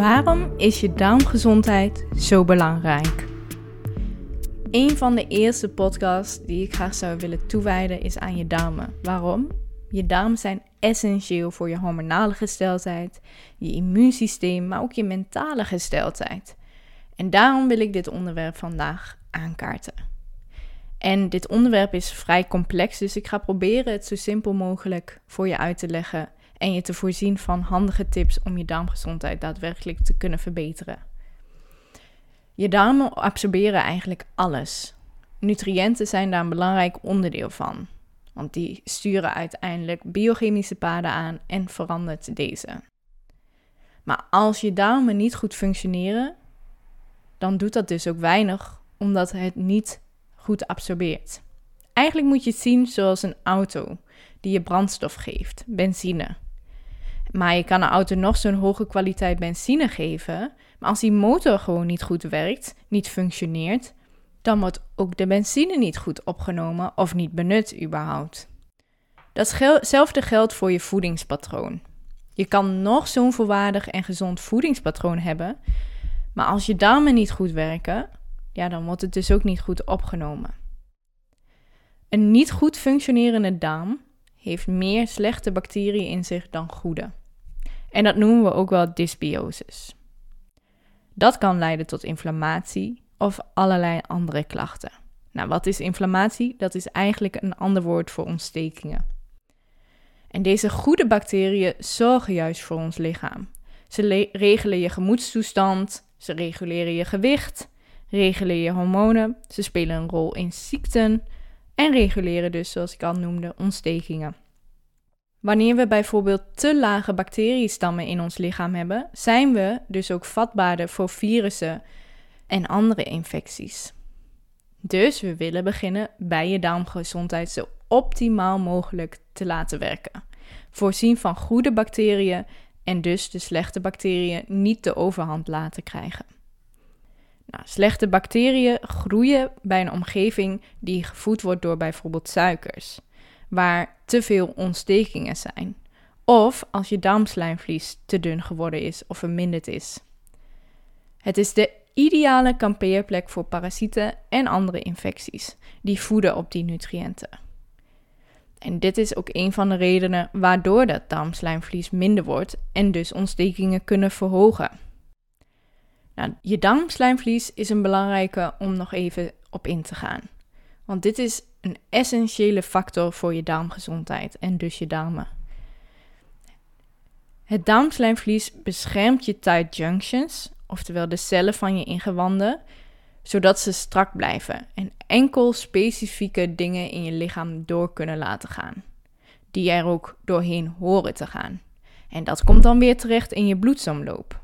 Waarom is je darmgezondheid zo belangrijk? Een van de eerste podcasts die ik graag zou willen toewijden is aan je darmen. Waarom? Je darmen zijn essentieel voor je hormonale gesteldheid, je immuunsysteem, maar ook je mentale gesteldheid. En daarom wil ik dit onderwerp vandaag aankaarten. En dit onderwerp is vrij complex, dus ik ga proberen het zo simpel mogelijk voor je uit te leggen en je te voorzien van handige tips om je darmgezondheid daadwerkelijk te kunnen verbeteren. Je darmen absorberen eigenlijk alles. Nutriënten zijn daar een belangrijk onderdeel van, want die sturen uiteindelijk biochemische paden aan en verandert deze. Maar als je darmen niet goed functioneren, dan doet dat dus ook weinig, omdat het niet goed absorbeert. Eigenlijk moet je het zien zoals een auto die je brandstof geeft, benzine. Maar je kan een auto nog zo'n hoge kwaliteit benzine geven. Maar als die motor gewoon niet goed werkt, niet functioneert, dan wordt ook de benzine niet goed opgenomen of niet benut überhaupt. Datzelfde geldt voor je voedingspatroon. Je kan nog zo'n volwaardig en gezond voedingspatroon hebben, maar als je darmen niet goed werken, ja, dan wordt het dus ook niet goed opgenomen. Een niet goed functionerende darm heeft meer slechte bacteriën in zich dan goede. En dat noemen we ook wel dysbiosis. Dat kan leiden tot inflammatie of allerlei andere klachten. Nou, wat is inflammatie? Dat is eigenlijk een ander woord voor ontstekingen. En deze goede bacteriën zorgen juist voor ons lichaam. Ze regelen je gemoedstoestand, ze reguleren je gewicht, regelen je hormonen, ze spelen een rol in ziekten en reguleren dus, zoals ik al noemde, ontstekingen. Wanneer we bijvoorbeeld te lage bacteriestammen in ons lichaam hebben, zijn we dus ook vatbaarder voor virussen en andere infecties. Dus we willen beginnen bij je darmgezondheid zo optimaal mogelijk te laten werken. Voorzien van goede bacteriën en dus de slechte bacteriën niet de overhand laten krijgen. Nou, slechte bacteriën groeien bij een omgeving die gevoed wordt door bijvoorbeeld suikers waar te veel ontstekingen zijn. Of als je darmslijmvlies te dun geworden is of verminderd is. Het is de ideale kampeerplek voor parasieten en andere infecties die voeden op die nutriënten. En dit is ook een van de redenen waardoor dat darmslijmvlies minder wordt en dus ontstekingen kunnen verhogen. Nou, je darmslijmvlies is een belangrijke om nog even op in te gaan. Want dit is een essentiële factor voor je darmgezondheid en dus je darmen. Het darmslijmvlies beschermt je tight junctions, oftewel de cellen van je ingewanden, zodat ze strak blijven en enkel specifieke dingen in je lichaam door kunnen laten gaan, die er ook doorheen horen te gaan. En dat komt dan weer terecht in je bloedsomloop.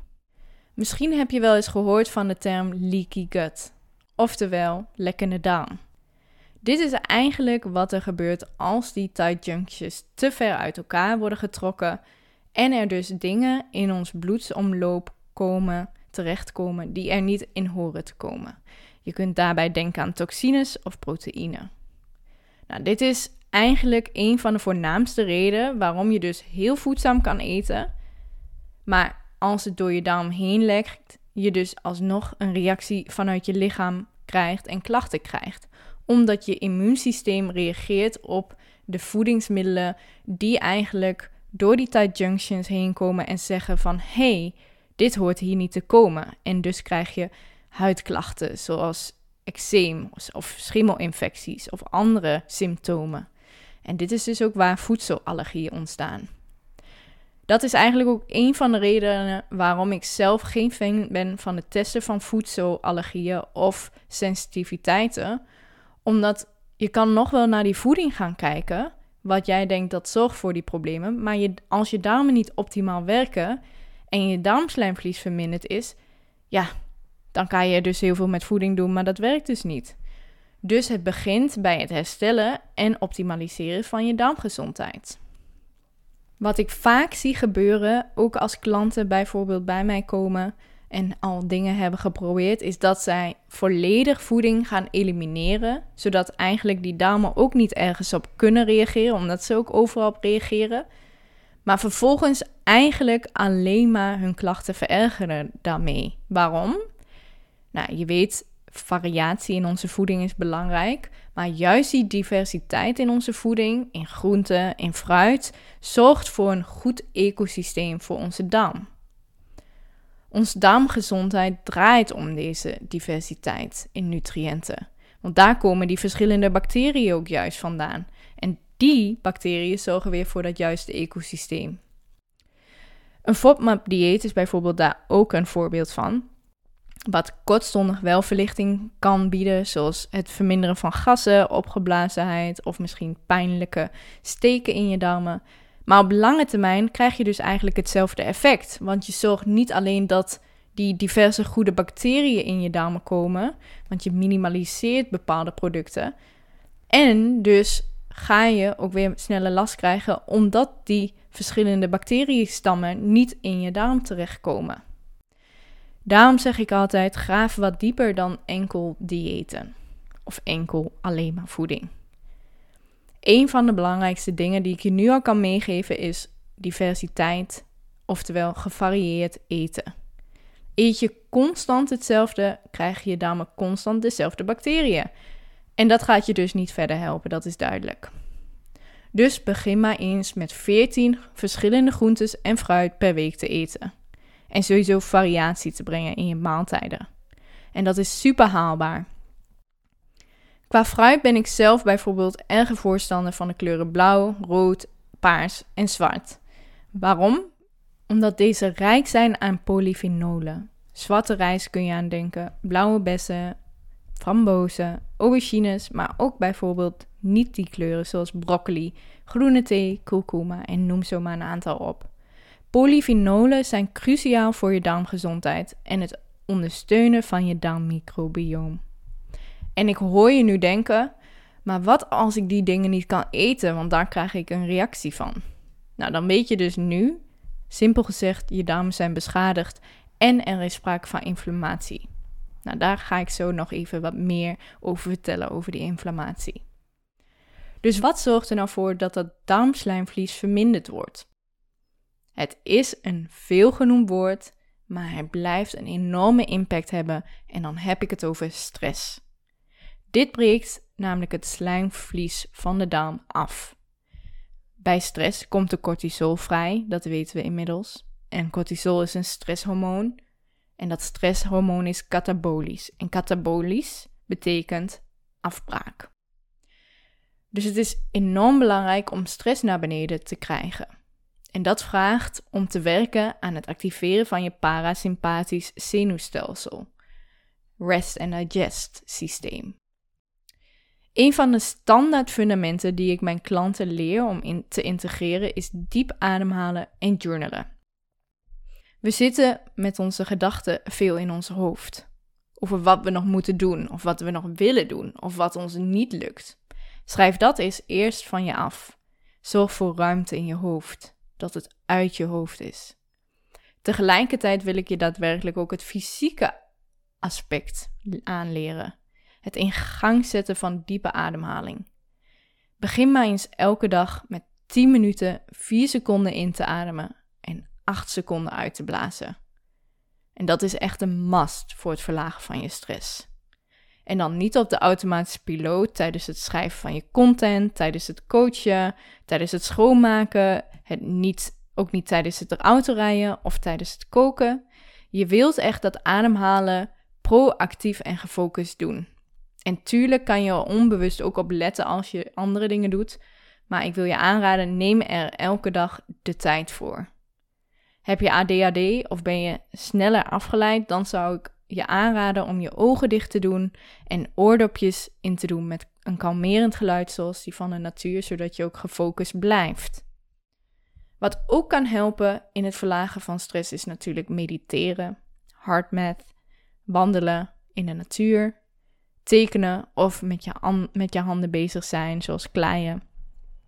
Misschien heb je wel eens gehoord van de term leaky gut, oftewel lekkende darm. Dit is eigenlijk wat er gebeurt als die tight junctions te ver uit elkaar worden getrokken en er dus dingen in ons bloedsomloop komen, terechtkomen die er niet in horen te komen. Je kunt daarbij denken aan toxines of proteïnen. Nou, dit is eigenlijk een van de voornaamste redenen waarom je dus heel voedzaam kan eten, maar als het door je darm heen lekt, je dus alsnog een reactie vanuit je lichaam krijgt en klachten krijgt omdat je immuunsysteem reageert op de voedingsmiddelen die eigenlijk door die tight junctions heen komen en zeggen van hey, dit hoort hier niet te komen. En dus krijg je huidklachten zoals eczeem of schimmelinfecties of andere symptomen. En dit is dus ook waar voedselallergieën ontstaan. Dat is eigenlijk ook een van de redenen waarom ik zelf geen fan ben van het testen van voedselallergieën of sensitiviteiten omdat je kan nog wel naar die voeding gaan kijken, wat jij denkt dat zorgt voor die problemen, maar je, als je darmen niet optimaal werken en je darmslijmvlies verminderd is, ja, dan kan je dus heel veel met voeding doen, maar dat werkt dus niet. Dus het begint bij het herstellen en optimaliseren van je darmgezondheid. Wat ik vaak zie gebeuren, ook als klanten bijvoorbeeld bij mij komen en al dingen hebben geprobeerd, is dat zij volledig voeding gaan elimineren, zodat eigenlijk die darmen ook niet ergens op kunnen reageren, omdat ze ook overal op reageren. maar vervolgens eigenlijk alleen maar hun klachten verergeren daarmee. Waarom? Nou, je weet, variatie in onze voeding is belangrijk, maar juist die diversiteit in onze voeding, in groenten, in fruit, zorgt voor een goed ecosysteem voor onze darm. Onze darmgezondheid draait om deze diversiteit in nutriënten. Want daar komen die verschillende bacteriën ook juist vandaan. En die bacteriën zorgen weer voor dat juiste ecosysteem. Een FODMAP-dieet is bijvoorbeeld daar ook een voorbeeld van. Wat kortstondig wel verlichting kan bieden, zoals het verminderen van gassen, opgeblazenheid of misschien pijnlijke steken in je darmen. Maar op lange termijn krijg je dus eigenlijk hetzelfde effect. Want je zorgt niet alleen dat die diverse goede bacteriën in je darmen komen, want je minimaliseert bepaalde producten. En dus ga je ook weer sneller last krijgen, omdat die verschillende bacteriestammen niet in je darm terechtkomen. Daarom zeg ik altijd: graaf wat dieper dan enkel diëten of enkel alleen maar voeding. Een van de belangrijkste dingen die ik je nu al kan meegeven is diversiteit, oftewel gevarieerd eten. Eet je constant hetzelfde, krijg je daarmee constant dezelfde bacteriën. En dat gaat je dus niet verder helpen, dat is duidelijk. Dus begin maar eens met 14 verschillende groentes en fruit per week te eten. En sowieso variatie te brengen in je maaltijden. En dat is super haalbaar. Qua fruit ben ik zelf bijvoorbeeld erge voorstander van de kleuren blauw, rood, paars en zwart. Waarom? Omdat deze rijk zijn aan polyfenolen. Zwarte rijst kun je aan denken, blauwe bessen, frambozen, aubergines, maar ook bijvoorbeeld niet die kleuren zoals broccoli, groene thee, kurkuma en noem zo maar een aantal op. Polyfenolen zijn cruciaal voor je darmgezondheid en het ondersteunen van je darmmicrobioom. En ik hoor je nu denken, maar wat als ik die dingen niet kan eten, want daar krijg ik een reactie van? Nou, dan weet je dus nu, simpel gezegd, je darmen zijn beschadigd en er is sprake van inflammatie. Nou, daar ga ik zo nog even wat meer over vertellen, over die inflammatie. Dus wat zorgt er nou voor dat dat darmslijmvlies verminderd wordt? Het is een veelgenoemd woord, maar het blijft een enorme impact hebben en dan heb ik het over stress. Dit breekt namelijk het slijmvlies van de darm af. Bij stress komt de cortisol vrij, dat weten we inmiddels. En cortisol is een stresshormoon. En dat stresshormoon is katabolisch. En katabolisch betekent afbraak. Dus het is enorm belangrijk om stress naar beneden te krijgen. En dat vraagt om te werken aan het activeren van je parasympathisch zenuwstelsel, rest and digest systeem. Een van de standaard fundamenten die ik mijn klanten leer om in te integreren is diep ademhalen en journalen. We zitten met onze gedachten veel in ons hoofd. Over wat we nog moeten doen, of wat we nog willen doen, of wat ons niet lukt. Schrijf dat eens eerst van je af. Zorg voor ruimte in je hoofd, dat het uit je hoofd is. Tegelijkertijd wil ik je daadwerkelijk ook het fysieke aspect aanleren. Het in gang zetten van diepe ademhaling. Begin maar eens elke dag met 10 minuten 4 seconden in te ademen en 8 seconden uit te blazen. En dat is echt een must voor het verlagen van je stress. En dan niet op de automatische piloot tijdens het schrijven van je content, tijdens het coachen, tijdens het schoonmaken, het niet, ook niet tijdens het autorijden of tijdens het koken. Je wilt echt dat ademhalen proactief en gefocust doen. En tuurlijk kan je er onbewust ook op letten als je andere dingen doet. Maar ik wil je aanraden, neem er elke dag de tijd voor. Heb je ADHD of ben je sneller afgeleid, dan zou ik je aanraden om je ogen dicht te doen en oordopjes in te doen met een kalmerend geluid zoals die van de natuur, zodat je ook gefocust blijft. Wat ook kan helpen in het verlagen van stress is natuurlijk mediteren, hardmath, wandelen in de natuur, tekenen of met je, met je handen bezig zijn, zoals kleien,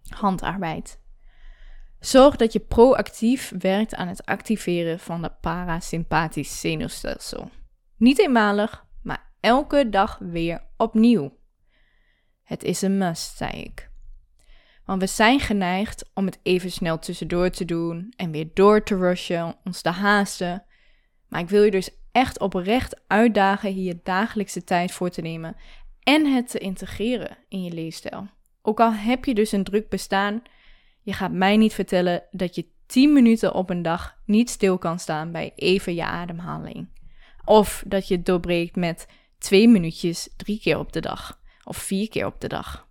handarbeid. Zorg dat je proactief werkt aan het activeren van het parasympathisch zenuwstelsel. Niet eenmalig, maar elke dag weer opnieuw. Het is een must, zei ik. Want we zijn geneigd om het even snel tussendoor te doen en weer door te rushen, ons te haasten. Maar ik wil je dus echt oprecht uitdagen hier dagelijkse tijd voor te nemen en het te integreren in je leefstijl. Ook al heb je dus een druk bestaan, je gaat mij niet vertellen dat je 10 minuten op een dag niet stil kan staan bij even je ademhaling. Of dat je het doorbreekt met twee minuutjes drie keer op de dag of vier keer op de dag.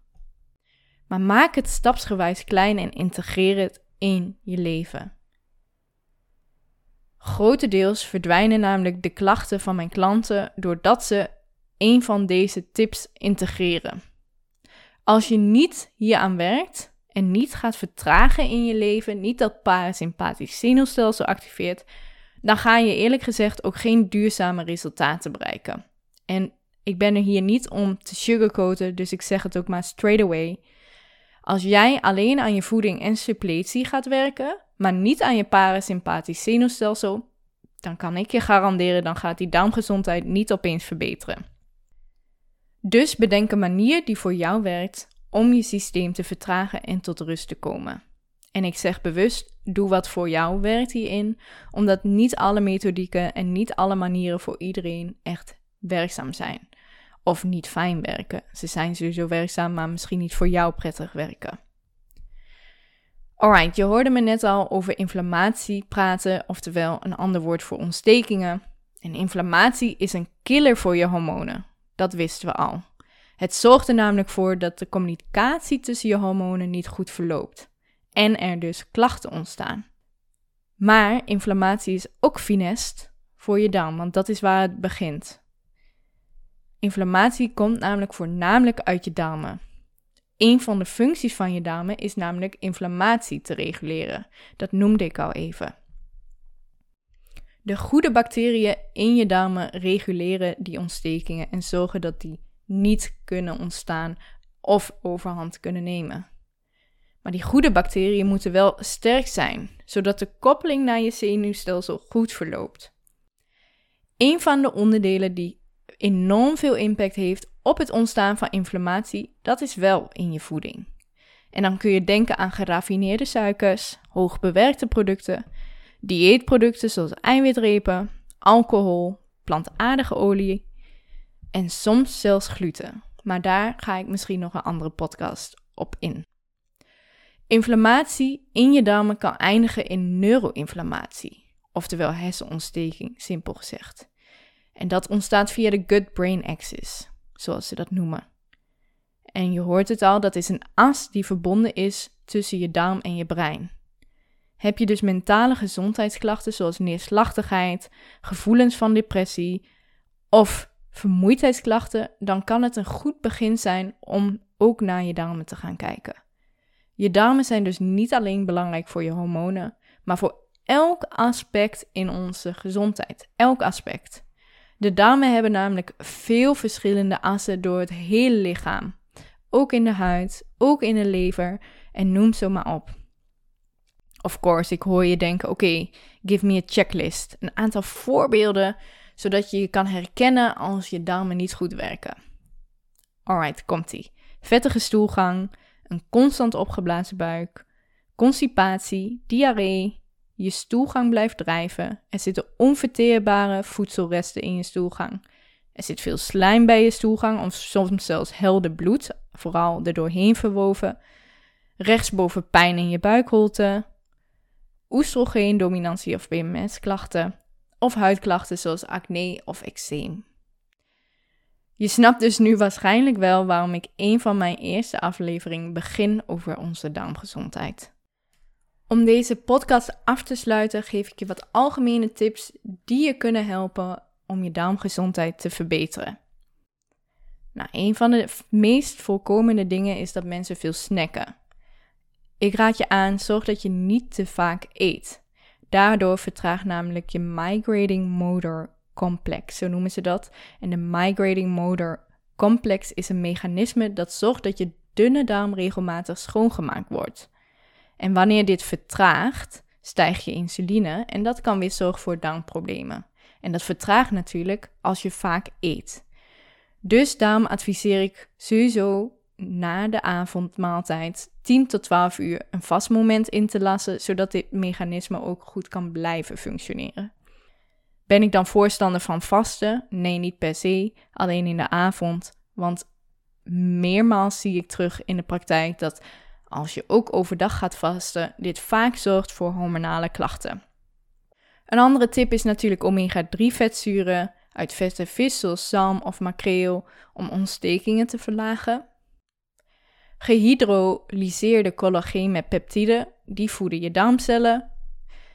Maar maak het stapsgewijs klein en integreer het in je leven. Grotendeels verdwijnen namelijk de klachten van mijn klanten doordat ze een van deze tips integreren. Als je niet hieraan werkt en niet gaat vertragen in je leven, niet dat parasympathisch zenuwstelsel activeert, dan ga je eerlijk gezegd ook geen duurzame resultaten bereiken. En ik ben er hier niet om te sugarcoaten, dus ik zeg het ook maar straight away. Als jij alleen aan je voeding en suppletie gaat werken, maar niet aan je parasympathisch zenuwstelsel, dan kan ik je garanderen, dan gaat die darmgezondheid niet opeens verbeteren. Dus bedenk een manier die voor jou werkt om je systeem te vertragen en tot rust te komen. En ik zeg bewust, doe wat voor jou werkt hierin, omdat niet alle methodieken en niet alle manieren voor iedereen echt werkzaam zijn. Of niet fijn werken. Ze zijn sowieso werkzaam, maar misschien niet voor jou prettig werken. Alright, je hoorde me net al over inflammatie praten, oftewel een ander woord voor ontstekingen. En inflammatie is een killer voor je hormonen. Dat wisten we al. Het zorgt er namelijk voor dat de communicatie tussen je hormonen niet goed verloopt en er dus klachten ontstaan. Maar inflammatie is ook finest voor je darm, want dat is waar het begint. Inflammatie komt namelijk voornamelijk uit je darmen. Een van de functies van je darmen is namelijk inflammatie te reguleren. Dat noemde ik al even. De goede bacteriën in je darmen reguleren die ontstekingen en zorgen dat die niet kunnen ontstaan of overhand kunnen nemen. Maar die goede bacteriën moeten wel sterk zijn, zodat de koppeling naar je zenuwstelsel goed verloopt. Een van de onderdelen die enorm veel impact heeft op het ontstaan van inflammatie, dat is wel in je voeding. En dan kun je denken aan geraffineerde suikers, hoogbewerkte producten, dieetproducten zoals eiwitrepen, alcohol, plantaardige olie en soms zelfs gluten. Maar daar ga ik misschien nog een andere podcast op in. Inflammatie in je darmen kan eindigen in neuroinflammatie, oftewel hersenontsteking, simpel gezegd. En dat ontstaat via de gut-brain axis, zoals ze dat noemen. En je hoort het al, dat is een as die verbonden is tussen je darm en je brein. Heb je dus mentale gezondheidsklachten zoals neerslachtigheid, gevoelens van depressie of vermoeidheidsklachten, dan kan het een goed begin zijn om ook naar je darmen te gaan kijken. Je darmen zijn dus niet alleen belangrijk voor je hormonen, maar voor elk aspect in onze gezondheid. Elk aspect. De darmen hebben namelijk veel verschillende assen door het hele lichaam. Ook in de huid, ook in de lever en noem zo maar op. Of course, ik hoor je denken: oké, give me a checklist. Een aantal voorbeelden zodat je je kan herkennen als je darmen niet goed werken. Alright, komt-ie. Vettige stoelgang, een constant opgeblazen buik, constipatie, diarree, je stoelgang blijft drijven, er zitten onverteerbare voedselresten in je stoelgang. Er zit veel slijm bij je stoelgang of soms zelfs helder bloed, vooral er doorheen verwoven. Rechtsboven pijn in je buikholte, oestrogeendominantie of PMS-klachten of huidklachten zoals acne of eczeem. Je snapt dus nu waarschijnlijk wel waarom ik een van mijn eerste afleveringen begin over onze darmgezondheid. Om deze podcast af te sluiten geef ik je wat algemene tips die je kunnen helpen om je darmgezondheid te verbeteren. Nou, een van de meest voorkomende dingen is dat mensen veel snacken. Ik raad je aan, zorg dat je niet te vaak eet. Daardoor vertraagt namelijk je migrating motor complex, zo noemen ze dat. En de migrating motor complex is een mechanisme dat zorgt dat je dunne darm regelmatig schoongemaakt wordt. En wanneer dit vertraagt, stijgt je insuline en dat kan weer zorgen voor darmproblemen. En dat vertraagt natuurlijk als je vaak eet. Dus daarom adviseer ik sowieso na de avondmaaltijd 10 tot 12 uur een vast moment in te lassen, zodat dit mechanisme ook goed kan blijven functioneren. Ben ik dan voorstander van vasten? Nee, niet per se, alleen in de avond. Want meermaals zie ik terug in de praktijk dat als je ook overdag gaat vasten, dit vaak zorgt voor hormonale klachten. Een andere tip is natuurlijk omega-3 vetzuren uit vette vis zoals zalm of makreel om ontstekingen te verlagen. Gehydrolyseerde collageen met peptiden, die voeden je darmcellen.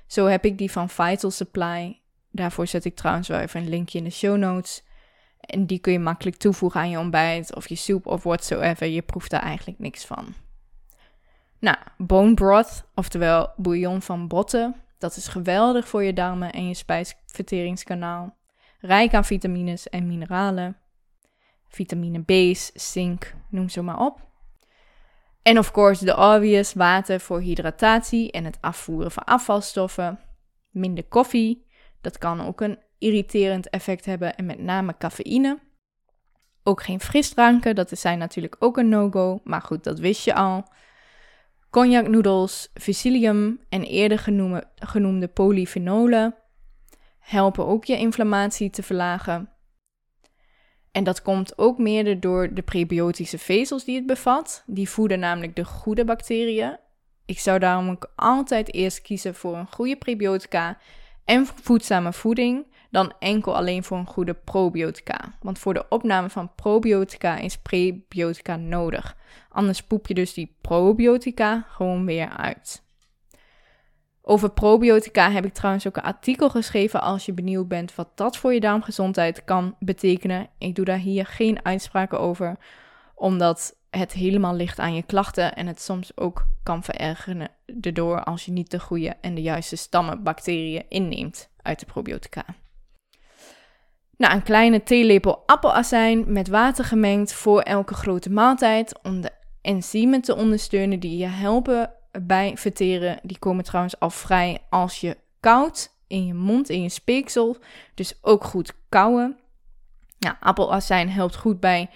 Zo heb ik die van Vital Supply. Daarvoor zet ik trouwens wel even een linkje in de show notes. En die kun je makkelijk toevoegen aan je ontbijt of je soep of whatsoever. Je proeft daar eigenlijk niks van. Nou, bone broth, oftewel bouillon van botten. Dat is geweldig voor je darmen en je spijsverteringskanaal. Rijk aan vitamines en mineralen. Vitamine B's, zink, noem ze maar op. En of course de obvious water voor hydratatie en het afvoeren van afvalstoffen. Minder koffie, dat kan ook een irriterend effect hebben en met name cafeïne. Ook geen frisdranken, dat zijn natuurlijk ook een no-go, maar goed, dat wist je al. Cognacnoedels, fusillium en eerder genoemde, genoemde polyfenolen helpen ook je inflammatie te verlagen. En dat komt ook meer door de prebiotische vezels die het bevat. Die voeden namelijk de goede bacteriën. Ik zou daarom ook altijd eerst kiezen voor een goede prebiotica en voedzame voeding dan enkel alleen voor een goede probiotica. Want voor de opname van probiotica is prebiotica nodig. Anders poep je dus die probiotica gewoon weer uit. Over probiotica heb ik trouwens ook een artikel geschreven als je benieuwd bent wat dat voor je darmgezondheid kan betekenen. Ik doe daar hier geen uitspraken over, omdat het helemaal ligt aan je klachten en het soms ook kan verergeren erdoor als je niet de goede en de juiste stammen bacteriën inneemt uit de probiotica. Nou, een kleine theelepel appelazijn met water gemengd voor elke grote maaltijd om de enzymen te ondersteunen die je helpen bij verteren. Die komen trouwens al vrij als je koudt in je mond, in je speeksel. Dus ook goed kauwen. Ja, appelazijn helpt goed bij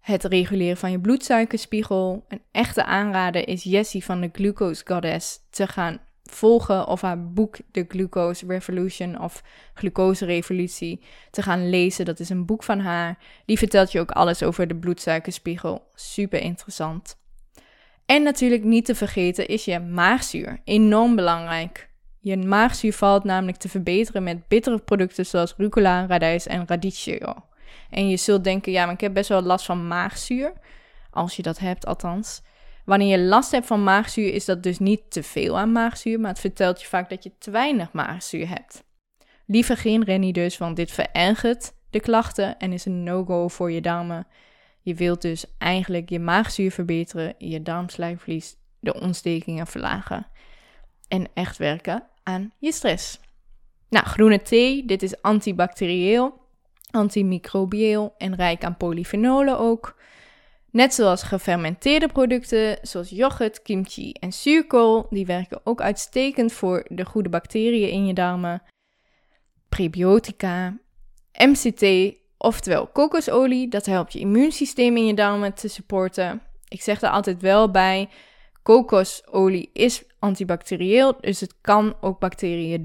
het reguleren van je bloedsuikerspiegel. Een echte aanrader is Jessie van de Glucose Goddess te gaan volgen of haar boek The Glucose Revolution of Glucose Revolutie te gaan lezen. Dat is een boek van haar. Die vertelt je ook alles over de bloedsuikerspiegel. Super interessant. En natuurlijk niet te vergeten is je maagzuur. Enorm belangrijk. Je maagzuur valt namelijk te verbeteren met bittere producten zoals rucola, radijs en radicchio. En je zult denken, ja, maar ik heb best wel last van maagzuur. Als je dat hebt, althans. Wanneer je last hebt van maagzuur, is dat dus niet te veel aan maagzuur, maar het vertelt je vaak dat je te weinig maagzuur hebt. Liever geen rennie dus, want dit verergert de klachten en is een no-go voor je darmen. Je wilt dus eigenlijk je maagzuur verbeteren, je darmslijmvlies, de ontstekingen verlagen en echt werken aan je stress. Nou, groene thee, dit is antibacterieel, antimicrobieel en rijk aan polyfenolen ook. Net zoals gefermenteerde producten zoals yoghurt, kimchi en zuurkool, die werken ook uitstekend voor de goede bacteriën in je darmen. Prebiotica, MCT, oftewel kokosolie, dat helpt je immuunsysteem in je darmen te supporten. Ik zeg er altijd wel bij, kokosolie is antibacterieel, dus het kan ook bacteriën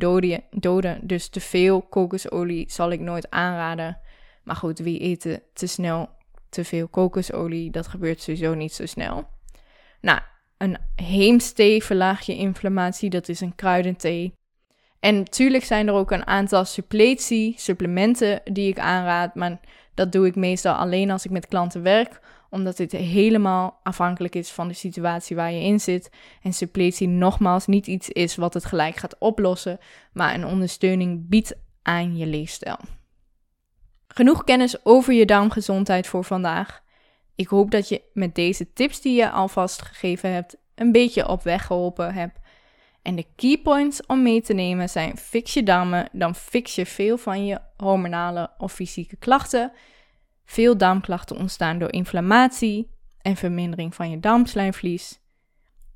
doden. Dus te veel kokosolie zal ik nooit aanraden. Maar goed, wie eten te snel te veel kokosolie. Dat gebeurt sowieso niet zo snel. Nou, een heemstee verlaagt je inflammatie. Dat is een kruidenthee. En natuurlijk zijn er ook een aantal suppletie, supplementen die ik aanraad. Maar dat doe ik meestal alleen als ik met klanten werk. Omdat dit helemaal afhankelijk is van de situatie waar je in zit. En suppletie nogmaals niet iets is wat het gelijk gaat oplossen. Maar een ondersteuning biedt aan je leefstijl. Genoeg kennis over je darmgezondheid voor vandaag. Ik hoop dat je met deze tips die je alvast gegeven hebt, een beetje op weg geholpen hebt. En de key points om mee te nemen zijn: fix je darmen, dan fix je veel van je hormonale of fysieke klachten. Veel darmklachten ontstaan door inflammatie en vermindering van je darmslijmvlies.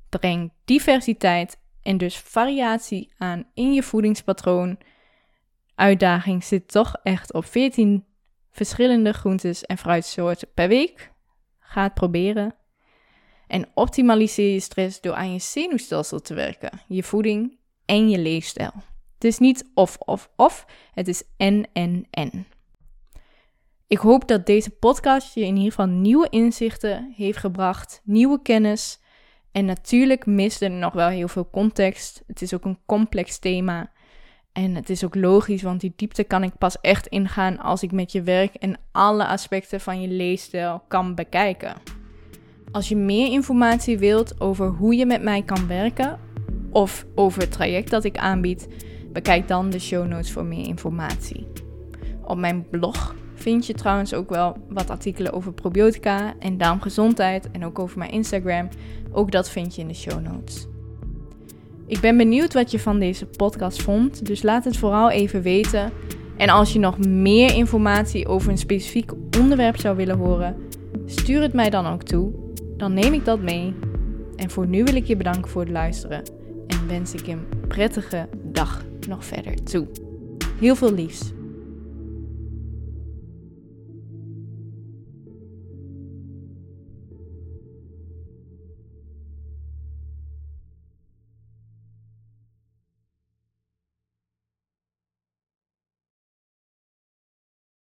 Breng diversiteit en dus variatie aan in je voedingspatroon. Uitdaging zit toch echt op 14 verschillende groentes en fruitsoorten per week. Ga het proberen. En optimaliseer je stress door aan je zenuwstelsel te werken, je voeding en je leefstijl. Het is niet of, of, of, het is en, en, en. Ik hoop dat deze podcast je in ieder geval nieuwe inzichten heeft gebracht, nieuwe kennis. En natuurlijk miste er nog wel heel veel context. Het is ook een complex thema. En het is ook logisch, want die diepte kan ik pas echt ingaan als ik met je werk en alle aspecten van je leefstijl kan bekijken. Als je meer informatie wilt over hoe je met mij kan werken of over het traject dat ik aanbied, bekijk dan de show notes voor meer informatie. Op mijn blog vind je trouwens ook wel wat artikelen over probiotica en darmgezondheid en ook over mijn Instagram. Ook dat vind je in de show notes. Ik ben benieuwd wat je van deze podcast vond, dus laat het vooral even weten. En als je nog meer informatie over een specifiek onderwerp zou willen horen, stuur het mij dan ook toe. Dan neem ik dat mee. En voor nu wil ik je bedanken voor het luisteren en wens ik een prettige dag nog verder toe. Heel veel liefs.